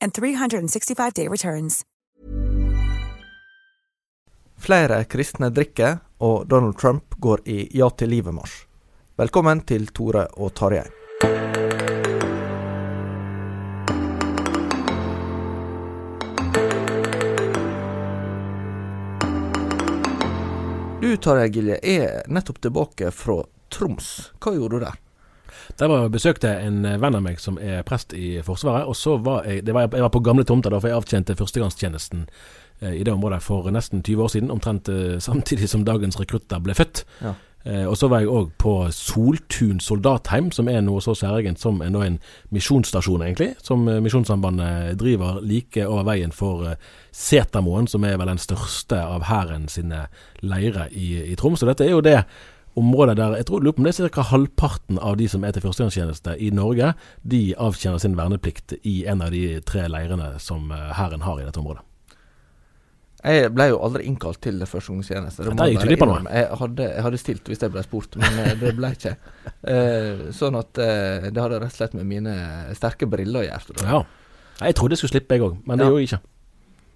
and 365-day returns. Flere kristne drikker, og Donald Trump går i Ja til livet-marsj. Velkommen til Tore og Tarjei. Du Tarjei Gilje er nettopp tilbake fra Troms. Hva gjorde du der? Der var jeg besøkte en venn av meg som er prest i Forsvaret. og så var Jeg det var, jeg var på gamle tomter, da, for jeg avtjente førstegangstjenesten eh, i det området for nesten 20 år siden. Omtrent eh, samtidig som dagens rekrutter ble født. Ja. Eh, og så var jeg òg på Soltun soldatheim, som er noe så særegent som en, en misjonsstasjon, egentlig. Som eh, Misjonssambandet driver like over veien for eh, Setermoen, som er vel den største av hæren sine leirer i, i Troms. Og dette er jo det området der jeg tror lurer på om det er ca. halvparten av de som er til førstegangstjeneste i Norge, de avtjener sin verneplikt i en av de tre leirene som eh, hæren har i dette området. Jeg ble jo aldri innkalt til førstegangstjeneste. Det, gikk du glipp av noe. Jeg hadde, jeg hadde stilt hvis jeg ble spurt, men eh, det ble ikke. Eh, sånn at eh, det hadde rett og slett med mine sterke briller å gjøre. Ja. Jeg trodde jeg skulle slippe, jeg òg, men det Ja. gjorde jeg ikke.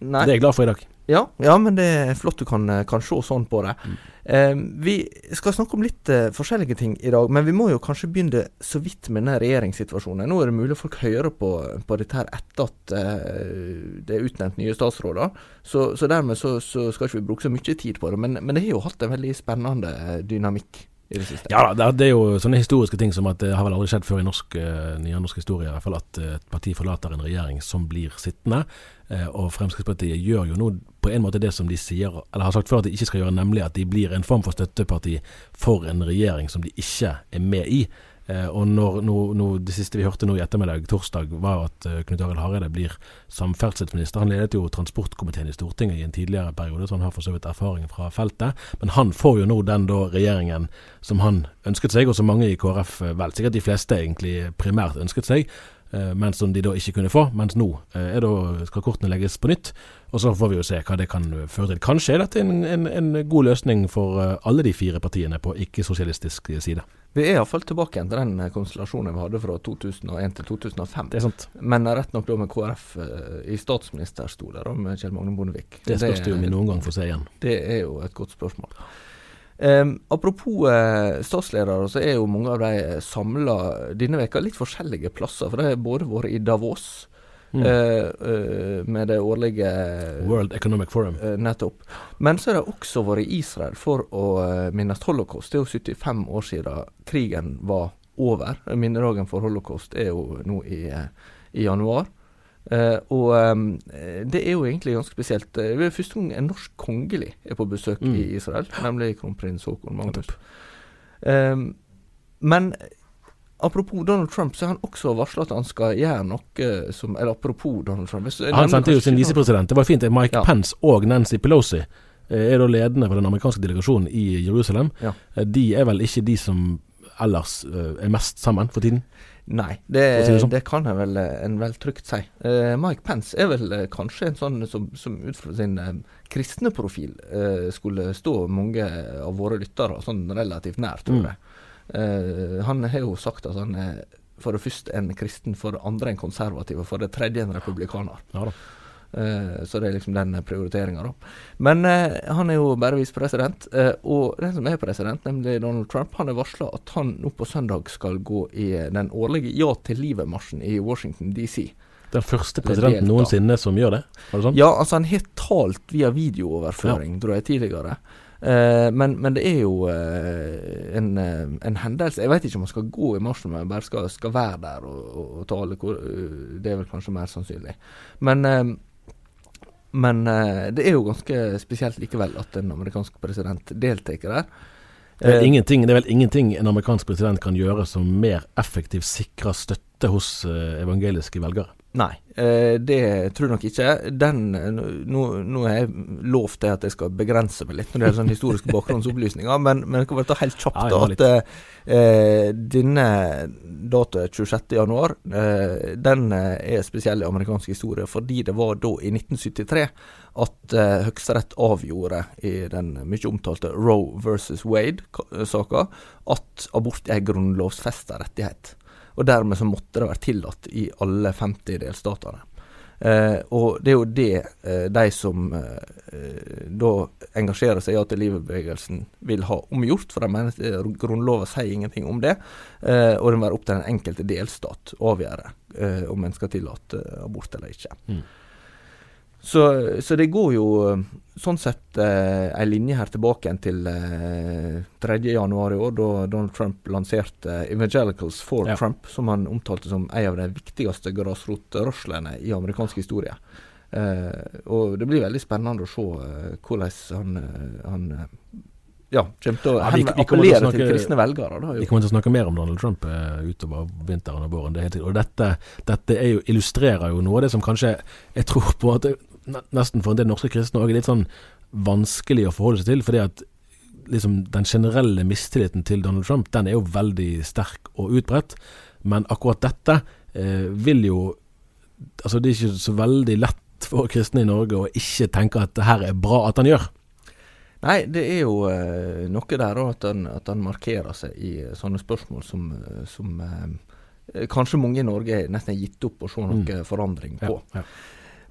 Nei. Det er jeg glad for i dag. Ja, ja, men det er flott du kan, kan se sånn på det. Mm. Eh, vi skal snakke om litt eh, forskjellige ting i dag, men vi må jo kanskje begynne så vidt med denne regjeringssituasjonen. Nå er det mulig folk hører på, på dette her etter at eh, det er utnevnt nye statsråder, så, så dermed så, så skal ikke vi bruke så mye tid på det. Men, men det har jo hatt en veldig spennende eh, dynamikk i det siste. Ja det er- jo sånne historiske ting som at det har vel aldri skjedd før i norsk, nye norsk historie, i hvert fall at eh, et parti forlater en regjering som blir sittende. Eh, og Fremskrittspartiet gjør jo nå på en måte det som de sier, eller har sagt før at de ikke skal gjøre, nemlig at de blir en form for støtteparti for en regjering som de ikke er med i. Eh, og når, no, no, Det siste vi hørte nå i ettermiddag, torsdag, var at eh, Knut Arild Hareide blir samferdselsminister. Han ledet jo transportkomiteen i Stortinget i en tidligere periode, så han har for så vidt erfaring fra feltet. Men han får jo nå den da regjeringen som han ønsket seg, og som mange i KrF, eh, vel sikkert de fleste egentlig primært ønsket seg, men som de da ikke kunne få. Mens nå eh, er da, skal kortene legges på nytt, og så får vi jo se hva det kan føre til. Kanskje er dette en, en, en god løsning for eh, alle de fire partiene på ikke-sosialistisk side. Vi er iallfall tilbake igjen til den eh, konstellasjonen vi hadde fra 2001 til 2005. Det er sant. Men rett nok da med KrF eh, i statsministerstoler, med Kjell Magne Bondevik. Det spørs det jo om vi noen gang får se igjen. Det er jo et godt spørsmål. Em, apropos eh, statsledere, så er jo mange av de samla denne veka litt forskjellige plasser. For det har både vært i Davos Mm. uh, eh, med det årlige World Economic Forum. Uh, Nettopp. Men så har de også vært i Israel for å eh, minnes holocaust. Det er jo 75 år siden krigen var over. Minnedagen for holocaust er jo nå i, eh, i januar. Eh, og um, det er jo egentlig ganske spesielt. Eh, Det er første gang en norsk kongelig er på besøk Mm. i Israel, nemlig kronprins Haakon Magnus. Um, men apropos Donald Trump, så har han også varsla at han skal gjøre noe som Eller apropos Donald Trump Han sendte jo sin visepresident. Det var fint. Mike Ja. Pence og Nancy Pelosi eh, er da ledende for den amerikanske delegasjonen i Jerusalem. Ja. Eh, De er vel ikke de som ellers eh, er mest sammen for tiden? Nei, det, sånn. det kan jeg vel, eh, en vel trygt si. Uh, Mike Pence er vel uh, kanskje en sånn som, som ut fra sin uh, kristne profil skulle stå mange av våre lyttere sånn relativt nær, tror Mm. jeg. Eh, han har jo sagt at han er for det første en kristen, for det andre en konservativ, og for det tredje en republikaner. Ja da. Eh, så det er liksom den prioriteringa, da. Men eh, han er jo bare visepresident. eh, og den som er president, nemlig Donald Trump, han har varsla at han nå på søndag skal gå i den årlige Ja til livet-marsjen i Washington DC. Den første presidenten noensinne som gjør det? Var det sånn? Ja, altså han har talt via videooverføring, tror jeg, tidligere. Eh, men, men det er jo eh, en, en hendelse Jeg vet ikke om han skal gå i marsjen, men bare skal, skal være der og, og, og tale. hvor- Det er vel kanskje mer sannsynlig. Men men eh, det er jo ganske spesielt likevel at en amerikansk president deltar der. Det er, Eh, ingenting, det er vel ingenting en amerikansk president kan gjøre som mer effektivt sikrer støtte hos eh, evangeliske velgere. Nei, eh, det tror jeg nok ikke. Den, nå, nå har jeg lovt det at jeg skal begrense meg litt når det gjelder sånn historiske bakgrunnsopplysninger, men, men jeg kan bare ta helt kjapt Ja, at eh, denne datoen 26. januar, eh, den er spesiell i amerikansk historie fordi det var da i 1973 at eh, Høyesterett avgjorde i den mye omtalte Roe versus Wade-saka at abort er grunnlovfesta rettighet. Og dermed så måtte det være tillatt i alle 50 delstatene. Eh, og det er jo det eh, de som eh, da engasjerer seg i at livet-bevegelsen vil ha omgjort, for de mener at grunnloven sier ingenting om det. Eh, og det må være opp til den enkelte delstat å avgjøre eh, om en skal tillate abort eller ikke. Mm. Så, så det går jo eh, sånn sett eh, ei linje her tilbake til eh, 3. januar i år, da Donald Trump lanserte Evangelicals for Ja. Trump, som han omtalte som en av de viktigste grasrotrørslene i amerikansk historie. Eh, og det blir veldig spennende å se eh, hvordan han, eh, han eh, ja, kommer til å Ja, vi- vi appellere til snakke, til kristne velgere. Da, Vi kommer til å snakke mer om Donald Trump eh, utover vinteren og våren. Det helt, og dette, dette jo, illustrerer jo noe av det som kanskje jeg tror på at nesten for en del norske kristne er litt sånn vanskelig å forholde seg til. fordi at liksom den generelle mistilliten til Donald Trump den er jo veldig sterk og utbredt. Men akkurat dette eh, vil jo Altså Det er ikke så veldig lett for kristne i Norge å ikke tenke at det her er bra at han gjør. Nei, det er jo eh, noe der òg, at, han- at han markerer seg i eh, sånne spørsmål som, eh, som eh, kanskje mange i Norge nesten har gitt opp å se noe Mm. forandring på. Ja, ja.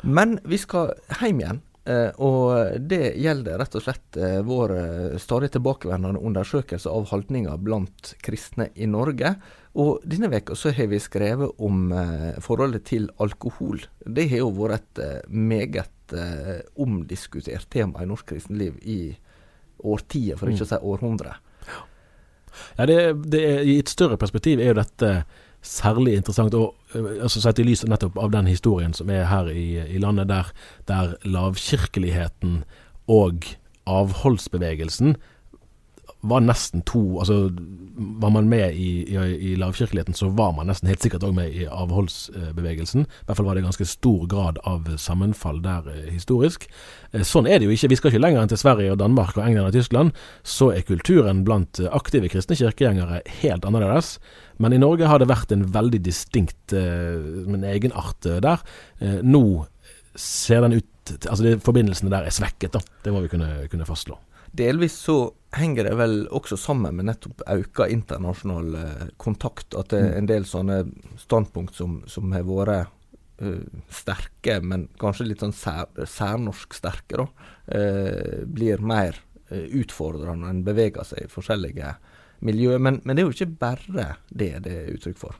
Men vi skal hjem igjen. eh, og det gjelder rett og slett eh, vår eh, stadig tilbakevendende undersøkelse av holdninger blant kristne i Norge. Og denne veka så har vi skrevet om forholdet til alkohol. Det har jo vært et meget omdiskutert tema i norsk kristenliv i årtier, for ikke å si århundre. Ja, det, det I et større perspektiv er jo dette særlig interessant, og øh, altså sett i lys nettopp av den historien som er her i, i landet, der, der lavkirkeligheten og avholdsbevegelsen var nesten to Altså var man med i, i, i lavkirkeligheten, så var man nesten helt sikkert òg med i avholdsbevegelsen. I hvert fall var det ganske stor grad av sammenfall der eh, historisk. Eh, Sånn er det jo ikke. Vi skal ikke lenger enn til Sverige og Danmark og England og Tyskland. Så er kulturen blant eh, aktive kristne kirkegjengere helt annerledes. Men i Norge har det vært en veldig distinkt en egenart der. Nå ser den ut Altså de forbindelsene der er svekket, da. Det må vi kunne, kunne fastslå. Delvis så henger det vel også sammen med nettopp auka internasjonal eh, kontakt. At det er en del sånne standpunkt som, som har vært uh, sterke, men kanskje litt sånn sær, særnorsk sterke, da, eh, blir mer uh, utfordrende når en beveger seg i forskjellige miljøer. Men, men det er jo ikke bare det det er uttrykk for.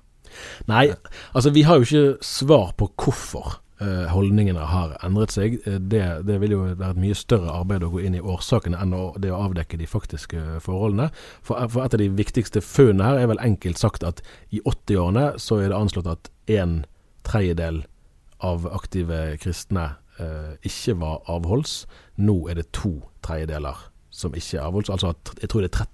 Nei, altså vi har jo ikke svar på hvorfor holdningene har endret seg. Eh, Det, det vil jo være et mye større arbeid å gå inn i årsakene enn å, det å avdekke de faktiske forholdene. For, for et av de viktigste funnene her er vel enkelt sagt at i 80-årene så er det anslått at en tredjedel av aktive kristne eh, ikke var avholds. Nå er det to tredjedeler som ikke er avholds. Altså jeg tror det er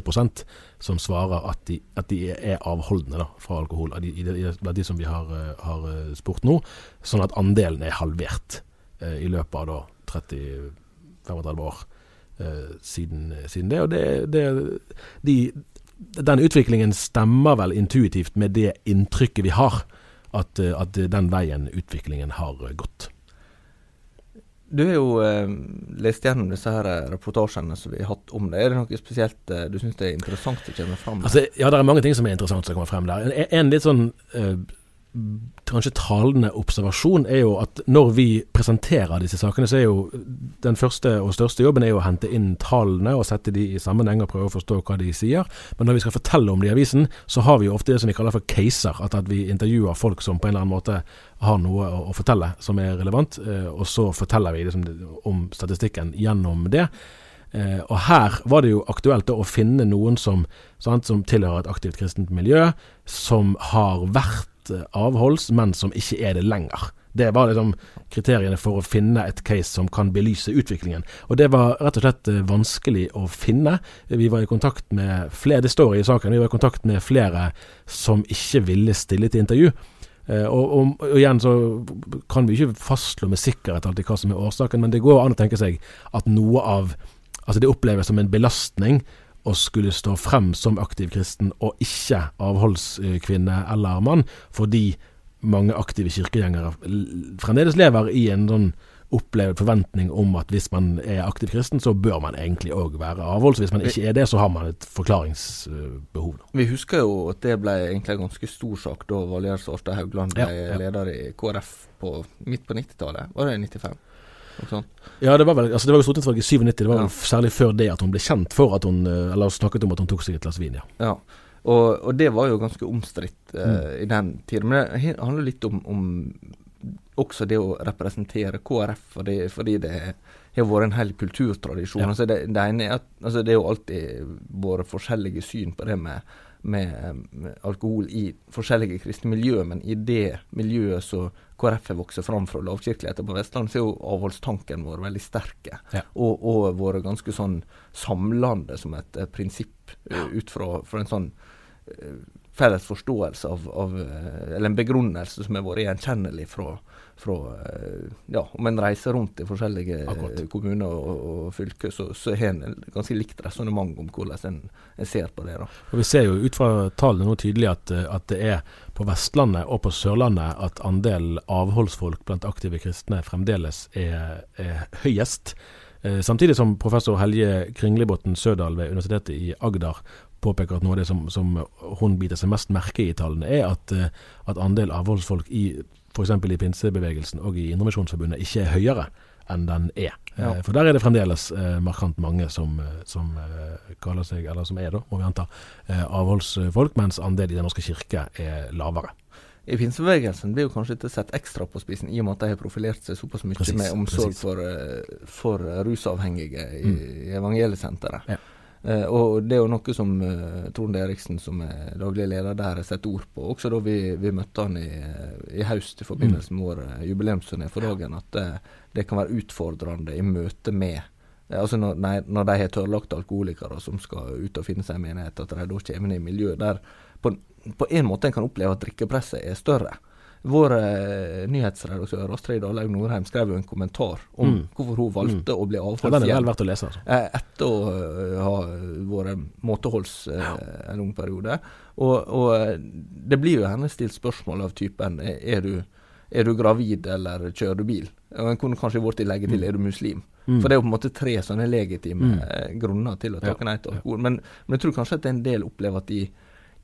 34% som svarer at de, at de er avholdende da, fra alkohol, blant de som vi har, eh, har eh, spurt nå. Sånn at andelen er halvert eh, i løpet av da 30-35 år eh, siden, siden det. Og det, det de den utviklingen stemmer vel intuitivt med det inntrykket vi har, at, at den veien utviklingen har gått. Du har jo eh, lest gjennom disse her eh, reportasjene som vi har hatt om det. Er det noe spesielt eh, du syns er interessant som kommer frem? Altså, ja, det er mange ting som er interessant som kommer frem der. En, en litt sånn eh, kanskje talende observasjon er jo at når vi presenterer disse sakene, så er jo den første og største jobben er jo å hente inn tallene og sette de i sammenheng og prøve å forstå hva de sier. Men når vi skal fortelle om det i avisen, så har vi jo ofte det som vi kaller for caser. At, at vi intervjuer folk som på en eller annen måte har noe å, å fortelle som er relevant, eh, og så forteller vi liksom om statistikken gjennom det. Eh, og her var det jo aktuelt å finne noen som, sant, som tilhører et aktivt kristent miljø, som har vært Eh, avholds, men som ikke er det lenger. Det var liksom kriteriene for å finne et case som kan belyse utviklingen. Og det var rett og slett eh, vanskelig å finne. Vi var i kontakt med flere, det står i saken, vi var i kontakt med flere som ikke ville stille til intervju. Eh, og, og, og, igjen så kan vi ikke fastslå med sikkerhet alltid hva som er årsaken, men det går an å tenke seg at noe av Altså det oppleves som en belastning å skulle stå frem som aktiv kristen og ikke avholdskvinne eller mann, fordi mange aktive kirkegjengere fremdeles lever i en sånn opplevd forventning om at hvis man er aktiv kristen, så bør man egentlig òg være avholds. Hvis man ikke er det, så har man et forklaringsbehov. Vi husker jo at det ble egentlig en ganske stor sak da Valgjerd Svarstad Haugland ble ja, ja. leder i KrF på, midt på 90-tallet. Var det 95? Ja, det var vel altså det var jo stortingsvalget i 97. Det var ja. særlig før det at hun ble kjent for at hun eh, Eller snakket om at hun tok seg et glass vin, ja. ja. Og, og, det var jo ganske omstridt eh, mm. i den tiden. Men det handler litt om, om også det å representere KrF, fordi, fordi det har vært en hel kulturtradisjon. Ja. Altså det, det, ene er at, altså det er jo alltid vært forskjellige syn på det med med, med alkohol i forskjellige kristne miljø, men i det miljøet så KrF har vokst fram fra lavkirkeligheten på Vestlandet, så er jo avholdstanken vår veldig sterke. Ja. Og, og vært ganske sånn samlende som et prinsipp ja. ut fra, en sånn uh, felles forståelse av, av Eller en begrunnelse som har vært gjenkjennelig fra, fra eh, ja, Om en reiser rundt i forskjellige Akkurat. kommuner og, og fylker, så, så har en ganske likt resonnement om hvordan en, en, ser på det. da. Og Vi ser jo ut fra tallene nå tydelig at, at, det er på Vestlandet og på Sørlandet at andel avholdsfolk blant aktive kristne fremdeles er, er høyest. Eh, samtidig som professor Helje Kringlibotn Sødal ved Universitetet i Agder påpeker at noe av det som, som hun biter seg mest merke i tallene, er at, eh, at andel avholdsfolk i f.eks. i pinsebevegelsen og i Indremisjonsforbundet ikke er høyere enn den er. Ja. Eh, for der er det fremdeles eh, markant mange som, eh, som eh, kaller seg, eller som er, da, må vi anta, eh, avholdsfolk, mens andel i Den norske kirke er lavere. I pinsebevegelsen blir jo kanskje dette sett ekstra på spissen, i og med at de har profilert seg såpass mye precis, med omsorg for, for, rusavhengige i, mm. evangeliesenteret. Ja. Eh, og det er jo noe som eh, Trond Eriksen, som er daglig leder der, har sett ord på. Også da vi, vi møtte han i, i høst i forbindelse med vår eh, jubileumsturné for dagen, at det, kan være utfordrende i møte med Altså når, nei, når de har tørrlagte alkoholikere som skal ut og finne seg en menighet, at de da kommer inn i miljø der på, på en måte en kan oppleve at drikkepresset er større. Vår eh, nyhetsredaktør Astrid Dahlaug Norheim skrev jo en kommentar om mm. hvorfor hun valgte mm. å bli avholdt ja, å lese. Altså. Eh, etter å uh, ha vært måteholds uh, ja. en lang periode. Og, og, eh, det blir jo henne stilt spørsmål av typen er du, er du gravid eller kjører du bil? Og En kunne kanskje vært i legge til mm. er du muslim? Mm. For det er jo på en måte tre sånne legitime mm. grunner til å takke nei til alkohol. Men, men, jeg tror kanskje at en del opplever at i,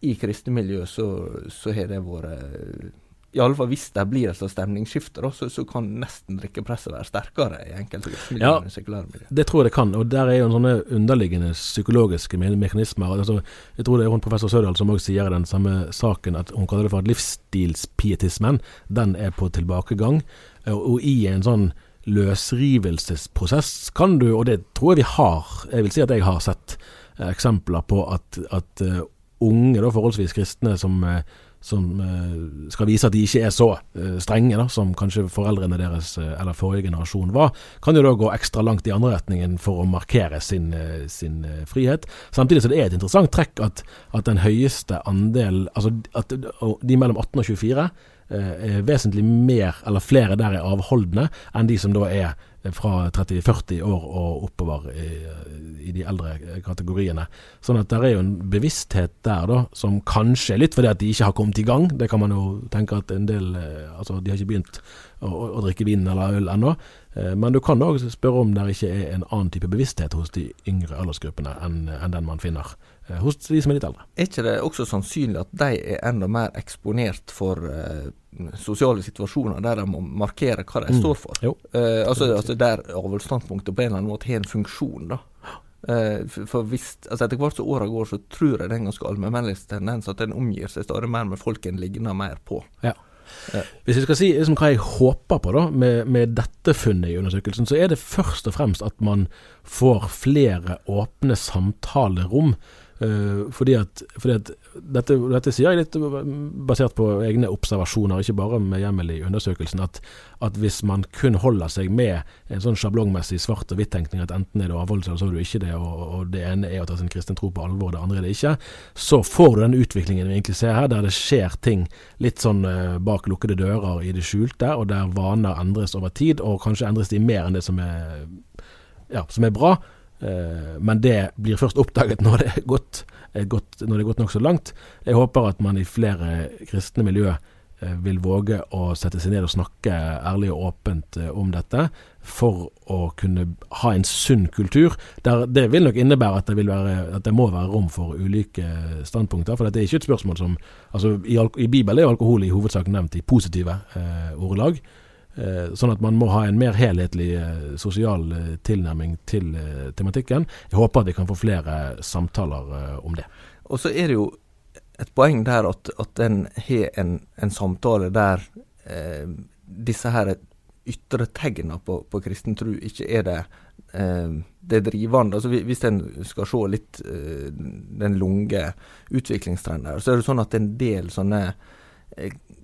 i kristne miljø så, så har det vært i alle fall hvis det blir et sånt stemningsskifte, så, så, kan nesten drikkepresset være sterkere i enkelte ja, sekulære miljøer. Det tror jeg det kan, og der er jo sånne underliggende psykologiske me mekanismer. Altså, jeg tror det er hun professor Sødal som også sier i den samme saken at hun kaller det for at livsstilspietismen, den er på tilbakegang. Og, og i en sånn løsrivelsesprosess kan du, og det tror jeg vi har, jeg vil si at jeg har sett eh, eksempler på at, at uh, unge, da, forholdsvis kristne, som uh, som eh, skal vise at de ikke er så eh, strenge da, som kanskje foreldrene deres eh, eller forrige generasjon var, kan jo da gå ekstra langt i andre retningen for å markere sin, sin frihet. Samtidig så det er et interessant trekk at, at den høyeste andel, altså at de mellom 18 og 24 er vesentlig mer, eller flere der er avholdne, enn de som da er fra 30-40 år og oppover i, i, de eldre kategoriene. Sånn at det er jo en bevissthet der da, som kanskje litt fordi at de ikke har kommet i gang. Det kan man jo tenke at en del Altså, de har ikke begynt å, å drikke vin eller øl ennå. Men du kan òg spørre om det ikke er en annen type bevissthet hos de yngre aldersgruppene enn, enn den man finner hos de som er litt eldre. Er ikke det også sannsynlig at de er enda mer eksponert for uh, sosiale situasjoner der de må markere hva de mm. står for? Uh, altså, altså, Der avholdsstandpunktet på en eller annen måte har en funksjon, da. For hvis, altså Etter hvert som åra går, så tror jeg det er en ganske allmennmennig tendens at en omgir seg stadig mer med folk en ligner mer på. Ja. Hvis jeg skal si liksom, hva jeg håper på da, med, med, dette funnet i undersøkelsen, så er det først og fremst at man får flere åpne samtalerom fordi, at, fordi at, dette, dette, sier jeg litt basert på egne observasjoner, ikke bare med hjemmel i undersøkelsen. At, at, hvis man kun holder seg med en sånn sjablongmessig svart og hvitt-tenkning, at enten er det avholdelse eller så er du ikke det, og, og, det ene er å ta sin kristne tro på alvor, det andre er det ikke, så får du den utviklingen vi egentlig ser her, der det skjer ting litt sånn uh, bak lukkede dører i det skjulte, og der vaner endres over tid, og kanskje endres de mer enn det som er, ja, som er bra. Eh, men det blir først oppdaget når det er gått, gått, når det er gått nokså langt. Jeg håper at man i flere kristne miljø eh, vil våge å sette seg ned og snakke ærlig og åpent eh, om dette, for å kunne ha en sunn kultur. Der det vil nok innebære at det, være, at det må være rom for ulike standpunkter. For dette er ikke et spørsmål som altså I, i Bibelen er alkohol i hovedsak nevnt i positive eh, ordelag. Eh, sånn at man må ha en mer helhetlig eh, sosial eh, tilnærming til tematikken. Jeg håper at vi kan få flere samtaler om det. Og så er det jo et poeng der at, at en har en, en, samtale der eh, disse her ytre tegnene på, på kristen tro ikke er det eh, det drivende. Altså, hvis en skal se litt eh, den lunge utviklingstrenden her, så er det sånn at en del sånne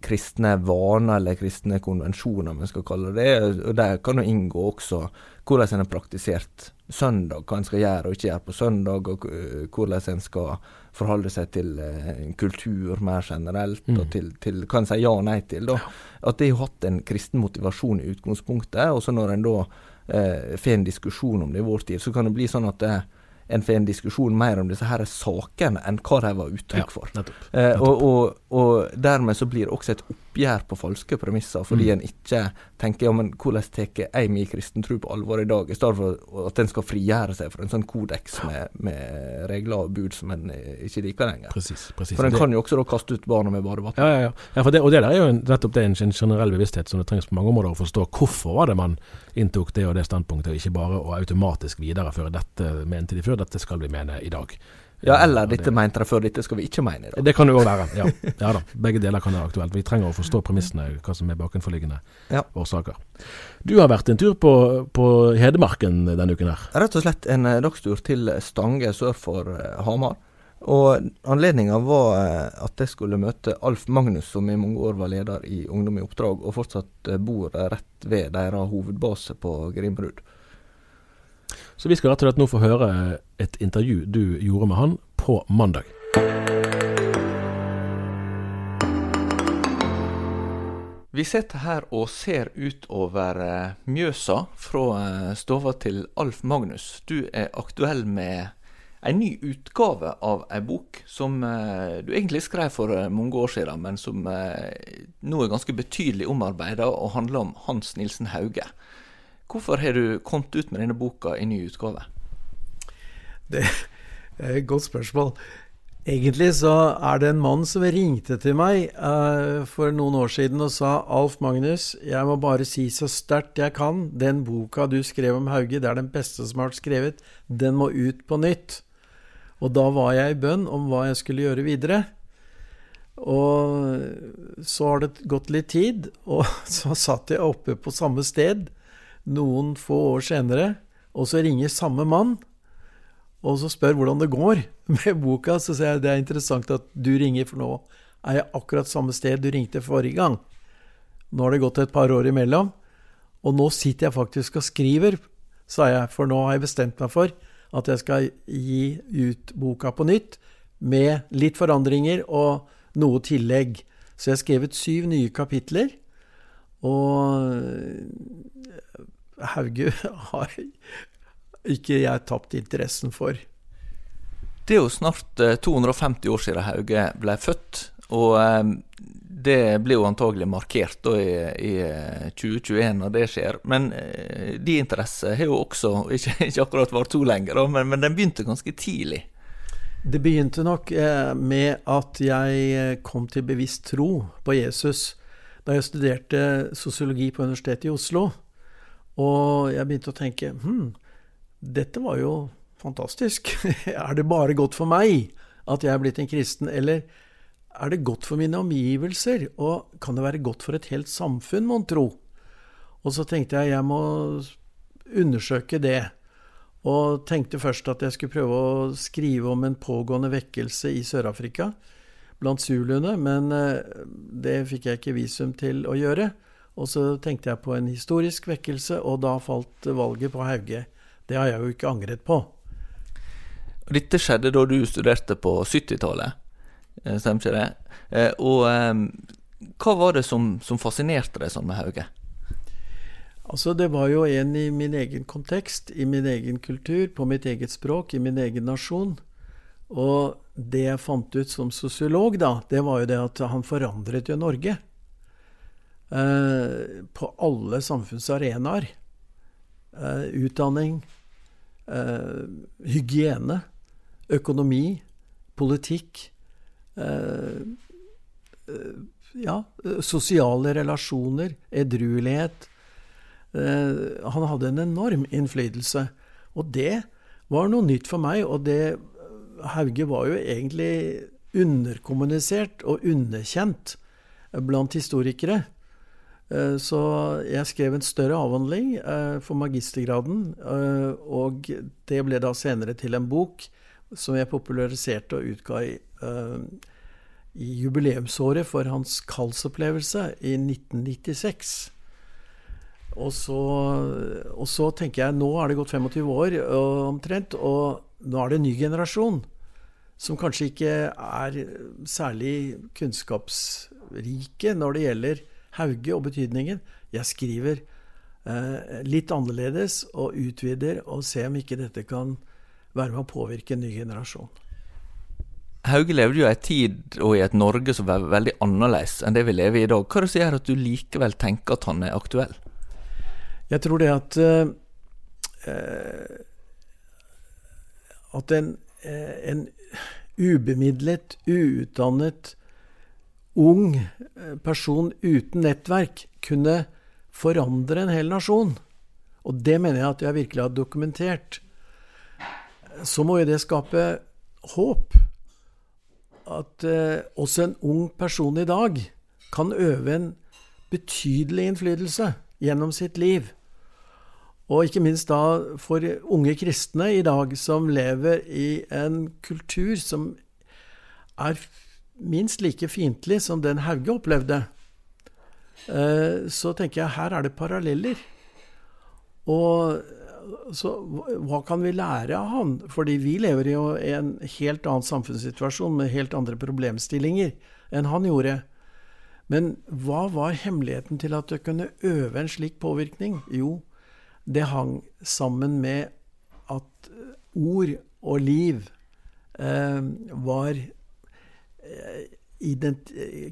kristne vaner eller kristne konvensjoner, om vi skal kalle det. Og Der kan jo inngå også hvordan en har praktisert søndag, hva en skal gjøre og ikke gjøre på søndag, og eh, hvordan en skal forholde seg til uh, kultur mer generelt, mm. og til, til hva en sier ja og nei til. Da. At det har hatt en kristen motivasjon i utgangspunktet. Og så når en da eh, får en diskusjon om det i vår tid, så kan det bli sånn at det, uh, en får en diskusjon mer om disse her sakene enn hva de var uttrykk for. Ja, nettopp, nettopp. Eh, og, og, og, dermed så blir det også et oppgjør på falske premisser, fordi mm. en ikke tenker ja, men hvordan tar jeg min kristentro på alvor i dag, i stedet for at en skal frigjøre seg fra en sånn kodeks med, med, regler og bud som en ikke liker lenger. Precis, precis. For en kan jo også da kaste ut barna med badevann. Ja, ja, ja. ja det, og det der er jo nettopp det er en generell bevissthet som det trengs på mange områder å forstå. Hvorfor var det man inntok det og det standpunktet, og ikke bare å automatisk videreføre dette mente de før, dette skal vi mene i dag. Ja, eller dette mente de før, dette skal vi ikke mene i dag. Det kan det òg være. Ja. ja. da, begge deler kan være aktuelt. Vi trenger å forstå premissene, hva som er bakenforliggende ja. årsaker. Du har vært en tur på, på Hedmarken denne uken her? Rett og slett en eh, dagstur til Stange sør for uh, Hamar. Og anledninga var uh, at jeg skulle møte Alf Magnus, som i mange år var leder i Ungdom i oppdrag, og fortsatt bor rett ved deres hovedbase på Grimrud. Så vi skal rett og slett nå få høre et intervju du gjorde med han på mandag. Vi sitter her og ser utover uh, Mjøsa fra uh, stova til Alf Magnus. Du er aktuell med en ny utgave av ei bok som uh, du egentlig skrev for mange år siden, men som nå er ganske betydelig omarbeida og handler om Hans Nilsen Hauge. Hvorfor har du kommet ut med denne boka i ny utgave? Det er et godt spørsmål. Egentlig så er det en mann som ringte til meg uh, for noen år siden og sa Alf Magnus, jeg må bare si så sterkt jeg kan, den boka du skrev om Hauge, det er den beste som har vært skrevet, den må ut på nytt. Og da var jeg i bønn om hva jeg skulle gjøre videre. Og så har det gått litt tid, og så satt jeg oppe på samme sted noen få år senere, og så ringer samme mann og så spør hvordan det går med boka. Så sier jeg det er interessant at du ringer, for nå er jeg akkurat samme sted du ringte forrige gang. Nå har det gått et par år imellom, og nå sitter jeg faktisk og skriver, sa jeg, for nå har jeg bestemt meg for at jeg skal gi ut boka på nytt, med litt forandringer og noe tillegg. Så jeg har skrevet syv nye kapitler. Og Hauge har ikke jeg tapt interessen for. Det er jo snart 250 eh, år siden Hauge ble født. Og eh, det blir jo antagelig markert da i, i 2021 eh, når det skjer. Men de interesser har jo også ikke, ikke akkurat vart så lenger, men, men den begynte ganske tidlig. Det begynte nok med at jeg kom til bevisst tro på Jesus da jeg studerte sosiologi på Universitetet i Oslo. Og jeg begynte å tenke hm, dette var jo fantastisk. er det bare godt for meg at jeg er blitt en kristen, eller er det godt for mine omgivelser? Og kan det være godt for et helt samfunn, mon tro? Og så tenkte jeg jeg må undersøke det. Og tenkte først at jeg skulle prøve å skrive om en pågående vekkelse i Sør-Afrika blant zuluene, men eh, det fikk jeg ikke visum til å gjøre. Og så tenkte jeg på en historisk vekkelse, og da falt valget på Hauge. Det har jeg jo ikke angret på. Dette skjedde da du studerte på 70-tallet, eh, stemmer ikke det? Eh, og eh, hva var det som, som fascinerte deg sånn med Hauge? Altså, det var jo en i min egen kontekst, i min egen kultur, på mitt eget språk, i min egen nasjon. Og det jeg fant ut som sosiolog, da, det var jo det at han forandret jo Norge. Eh, på alle samfunnsarenaer. Eh, utdanning, eh, hygiene, økonomi, politikk. Ja, sosiale relasjoner, edruelighet. Han hadde en enorm innflytelse. Og det var noe nytt for meg, og det Hauge var jo egentlig underkommunisert og underkjent blant historikere. Eh, så jeg skrev en større avhandling eh, for magistergraden, eh, og det ble da senere til en bok som jeg populariserte og utga i, i jubileumsåret for hans kallsopplevelse i 1996. Og så, og så, tenker jeg nå har det gått 25 år omtrent, og nå er det en ny generasjon som kanskje ikke er særlig kunnskapsrike når det gjelder Hauge og betydningen. Jeg skriver eh, litt annerledes og utvider og ser om ikke dette kan være med å påvirke en ny generasjon. Hauge levde jo i en tid og i et Norge som var veldig annerledes enn det vi lever i i dag. Hva er det som gjør at du likevel tenker at han er aktuell? Jeg tror det at eh, At en, uh, en ubemidlet, uutdannet ung eh, person uten nettverk kunne forandre en hel nasjon, og det mener jeg at jeg virkelig har dokumentert, så må jo det skape håp. At eh, også en ung person i dag kan øve en betydelig innflytelse gjennom sitt liv. Og ikke minst da for unge kristne i dag som lever i en kultur som er minst like fiendtlig som den Hauge opplevde, eh, så tenker jeg her er det paralleller. Og så hva kan vi lære av han? Fordi vi lever jo i en helt annen samfunnssituasjon med helt andre problemstillinger enn han gjorde. Men hva var hemmeligheten til at du kunne øve en slik påvirkning? Jo, det hang sammen med at ord og liv eh, var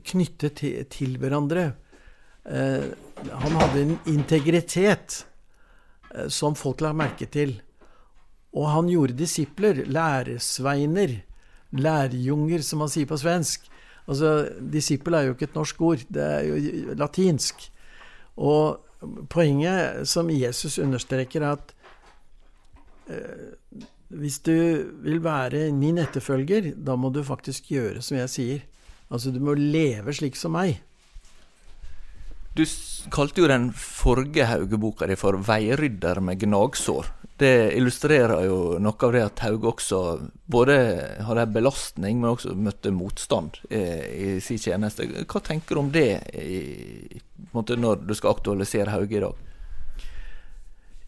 knyttet til, til hverandre. Eh, han hadde en integritet eh, som folk la merke til. Og han gjorde disipler, læresveiner, lærjunger, som man sier på svensk. Altså, Disippel er jo ikke et norsk ord, det er jo latinsk. Og poenget som Jesus understreker, er at eh, hvis du vil være min etterfølger, da må du faktisk gjøre som jeg sier. Altså, du må leve slik som meg. Du kalte jo den forrige Hauge-boka di for 'Veirydder med gnagsår'. Det illustrerer jo noe av det at Hauge også både hadde en belastning, men også møtte motstand i, i sin tjeneste. Hva tenker du om det i, måte, når du skal aktualisere Hauge i dag?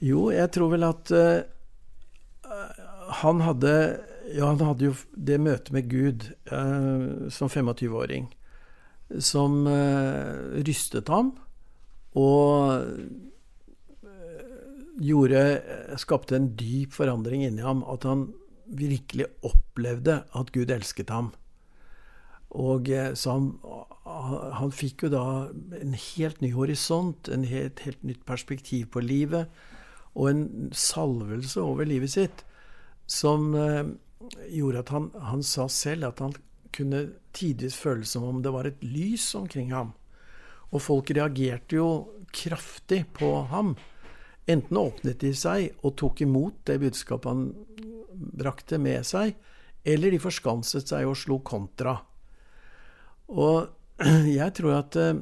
Jo, jeg tror vel at uh, han hadde ja, han hadde jo det møtet med Gud eh, som 25-åring som eh, rystet ham, og eh, gjorde, skapte en dyp forandring inni ham. At han virkelig opplevde at Gud elsket ham. Og så han, han fikk jo da en helt ny horisont, en helt, helt nytt perspektiv på livet, og en salvelse over livet sitt som eh, gjorde at han, han sa selv at han kunne tidvis føle som om det var et lys omkring ham. Og folk reagerte jo kraftig på ham. Enten åpnet de seg og tok imot det budskapet han brakte med seg, eller de forskanset seg og slo kontra. Og jeg tror at eh,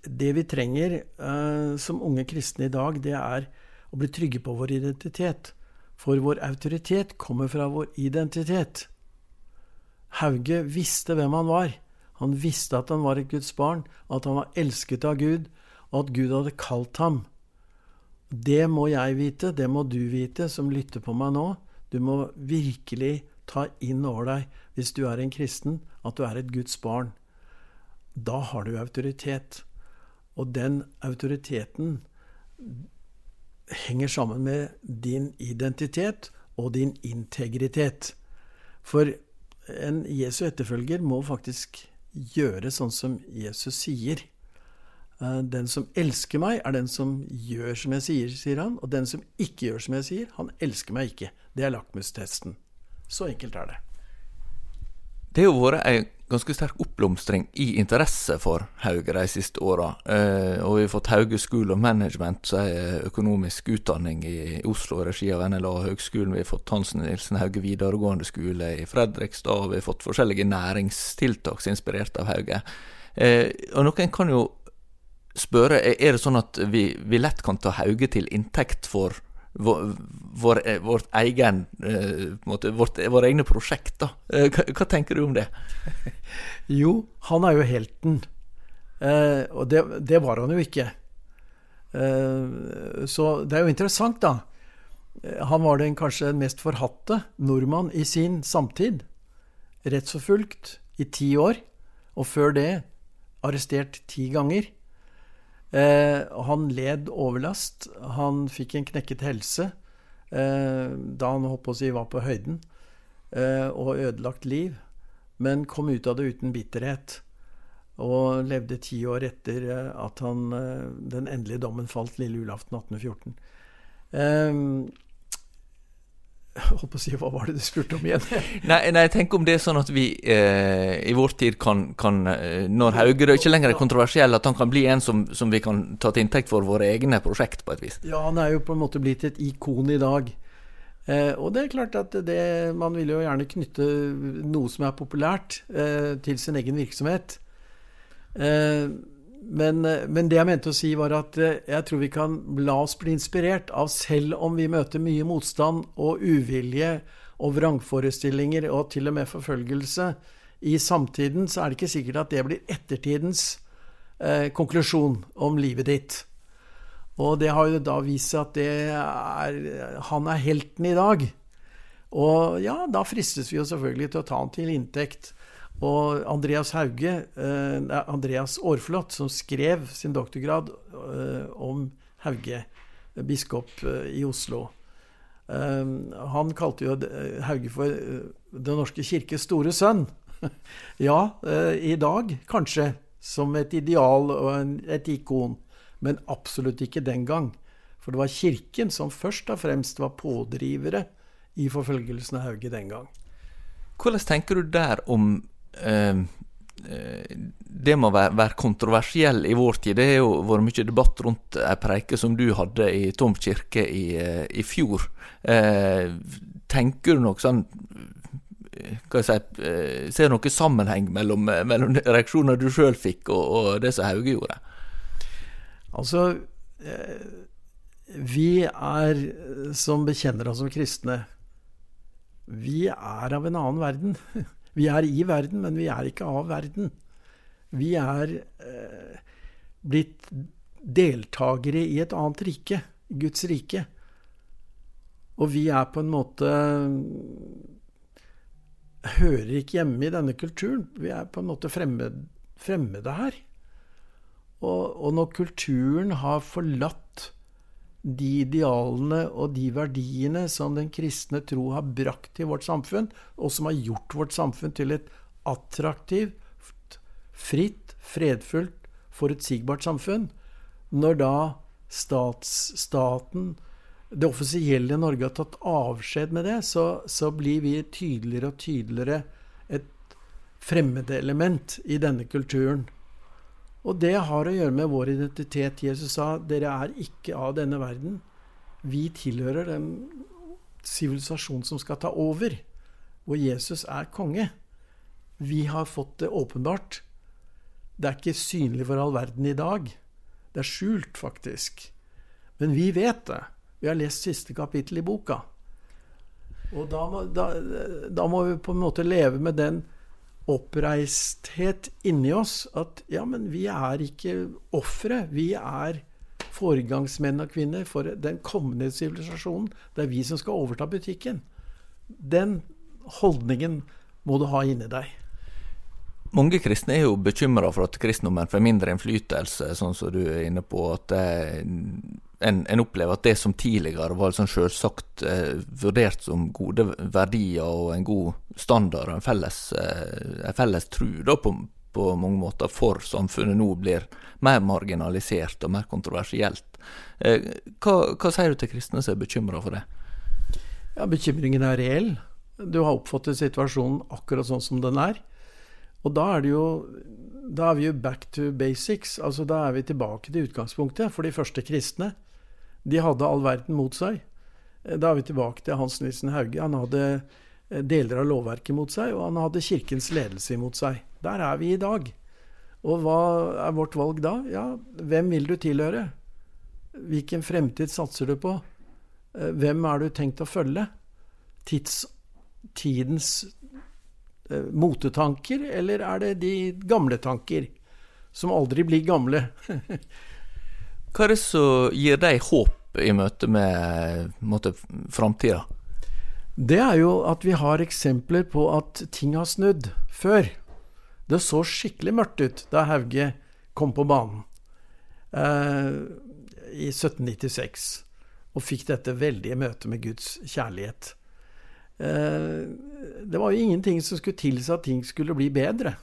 det vi trenger uh, som unge kristne i dag, det er å bli trygge på vår identitet. For vår autoritet kommer fra vår identitet. Hauge visste hvem han var. Han visste at han var et Guds barn, at han var elsket av Gud, og at Gud hadde kalt ham. Det må jeg vite, det må du vite som lytter på meg nå. Du må virkelig ta inn over deg, hvis du er en kristen, at du er et Guds barn. Da har du autoritet. Og den autoriteten henger sammen med din identitet og din integritet. For en Jesu etterfølger må faktisk gjøre sånn som Jesus sier. Eh, den som elsker meg, er den som gjør som jeg sier, sier han. Og den som ikke gjør som jeg sier, han elsker meg ikke. Det er lakmustesten. Så enkelt er det. Det har jo vært ei ganske sterk oppblomstring i interesse for Hauge de siste åra. Eh, og vi har fått Hauge School of Management, som er økonomisk utdanning i Oslo, regi av NLA Høgskolen. Vi har fått Hansen Nilsen Hauge videregående skole i Fredrikstad. Og vi har fått forskjellige næringstiltak er inspirert av Hauge. Eh, og noen kan jo spørre, er det sånn at vi, vi lett kan ta Hauge til inntekt for vår, vår, eh, vårt egen uh, måte, vårt, våre egne prosjekt. Uh, hva, hva, tenker du om det? jo, han er jo helten. Eh, og det, det, var han jo ikke. så det er jo interessant, da. Han var den kanskje mest forhatte nordmann i sin samtid. Rettsforfulgt i ti år, og før det arrestert ti ganger. Eh, han led overlast. Han fikk en knekket helse eh, da han holdt på å si var på høyden, eh, og ødelagt liv. Men kom ut av det uten bitterhet. Og levde ti år etter eh, at han, eh, den endelige dommen falt lille julaften 1814. Holdt på å si, Hva var det du spurte om igjen? nei, nei, tenk om det er sånn at vi eh, i vår tid kan, kan eh, Når Haugerød ikke lenger er kontroversiell, at han kan bli en som, som, vi kan ta til inntekt for våre egne prosjekt, på et vis. Ja, han er jo på en måte blitt et ikon i dag. Eh, og det er klart at det, man vil jo gjerne knytte noe som er populært, eh, til sin egen virksomhet. Eh, men, eh, men, det jeg mente å si, var at eh, jeg tror vi kan la oss bli inspirert av selv om vi møter mye motstand og uvilje og vrangforestillinger og til og med forfølgelse i samtiden, så er det ikke sikkert at det blir ettertidens eh, konklusjon om livet ditt. Og det har jo da vist seg at er, han er helten i dag. Og ja, da fristes vi jo selvfølgelig til å ta han til inntekt. Og Andreas Hauge, eh, Andreas Aarflot, som skrev sin doktorgrad eh, om Hauge, biskop eh, i Oslo, eh, han kalte jo eh, Hauge for eh, Den norske kirkes store sønn. ja, i dag kanskje som et ideal og en, et ikon, men absolutt ikke den gang. For det var Kirken som først og fremst var pådrivere i forfølgelsen av Hauge den gang. Hvordan tenker du der om Eh, eh, det må være, være kontroversiell i vår tid. Det har jo vært mye debatt rundt ei preike som du hadde i Tom kirke i, eh, i fjor. Eh, tenker du noe sånn hva jeg si, Ser du noen sammenheng mellom, mellom reaksjoner du sjøl fikk, og, og, det som Hauge gjorde? Altså Vi er, som bekjenner oss som kristne, vi er av en annen verden. Vi er i verden, men vi er ikke av verden. Vi er eh, blitt deltakere i et annet rike, Guds rike. Og vi er på en måte Hører ikke hjemme i denne kulturen. Vi er på en måte fremmed, fremmede her. Og, og, når kulturen har forlatt de idealene og de verdiene som den kristne tro har brakt til vårt samfunn, og som har gjort vårt samfunn til et attraktivt, fritt, fredfullt, forutsigbart samfunn, når da statsstaten, det offisielle Norge, har tatt avskjed med det, så, så blir vi tydeligere og tydeligere et fremmedelement i denne kulturen. Og det har å gjøre med vår identitet. Jesus sa dere er ikke av denne verden. Vi tilhører den sivilisasjonen som skal ta over, hvor Jesus er konge. Vi har fått det åpenbart. Det er ikke synlig for all verden i dag. Det er skjult, faktisk. Men vi vet det. Vi har lest siste kapittel i boka. Og da må, da, da må vi på en måte leve med den oppreisthet inni oss at ja, men vi er ikke ofre. Vi er foregangsmenn og -kvinner for den kommende sivilisasjonen. Det er vi som skal overta butikken. Den holdningen må du ha inni deg. Mange kristne er jo bekymra for at kristendommen får mindre innflytelse, sånn som du er inne på. At en, en, opplever at det som tidligere var sånn selvsagt eh, vurdert som gode verdier og en god standard og en felles, eh, felles tru da, på, på, mange måter for samfunnet nå blir mer marginalisert og mer kontroversielt. Eh, hva, hva, sier du til kristne som er bekymra for det? Ja, Bekymringen er reell. Du har oppfattet situasjonen akkurat sånn som den er. Og da er jo da er vi jo back to basics. altså Da er vi tilbake til utgangspunktet for de første kristne. De hadde all verden mot seg. Da er vi tilbake til Hans Nilsen Hauge. Han hadde Eh, deler av lovverket mot seg, og han hadde kirkens ledelse imot seg. Der er vi i dag. Og hva er vårt valg da? Ja, hvem vil du tilhøre? Hvilken fremtid satser du på? Eh, hvem er du tenkt å følge? Tids, tidens eh, motetanker, eller er det de gamle tanker? Som aldri blir gamle. Hva er det som gir deg håp i møte med framtida? det er jo at vi har eksempler på at ting har snudd før. Det så skikkelig mørkt ut da Hauge kom på banen eh, i 1796 og fikk dette veldige møtet med Guds kjærlighet. Eh, det var jo ingenting som skulle tilsi at ting skulle bli bedre.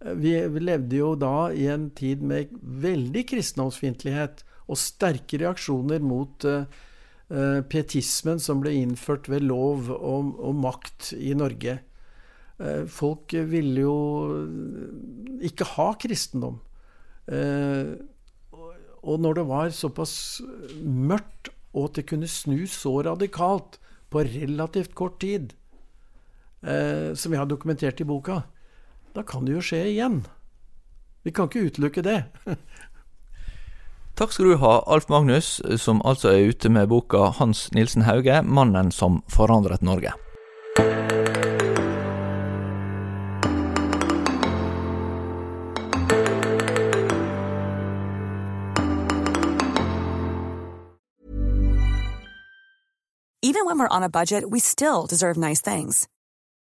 Vi, vi levde jo da i en tid med veldig kristendomsfiendtlighet og sterke reaksjoner mot eh, Eh, pietismen som ble innført ved lov og, og makt i Norge. Eh, folk ville jo ikke ha kristendom. Og når det var såpass mørkt, og at det kunne snu så radikalt på relativt kort tid, som jeg har dokumentert i boka, da kan det jo skje igjen. Vi kan ikke utelukke det. Takk skal du ha, Alf Magnus, som altså er ute med boka Hans Nilsen Hauge, 'Mannen som forandret Norge'. Even when we're on a budget, we still deserve nice things.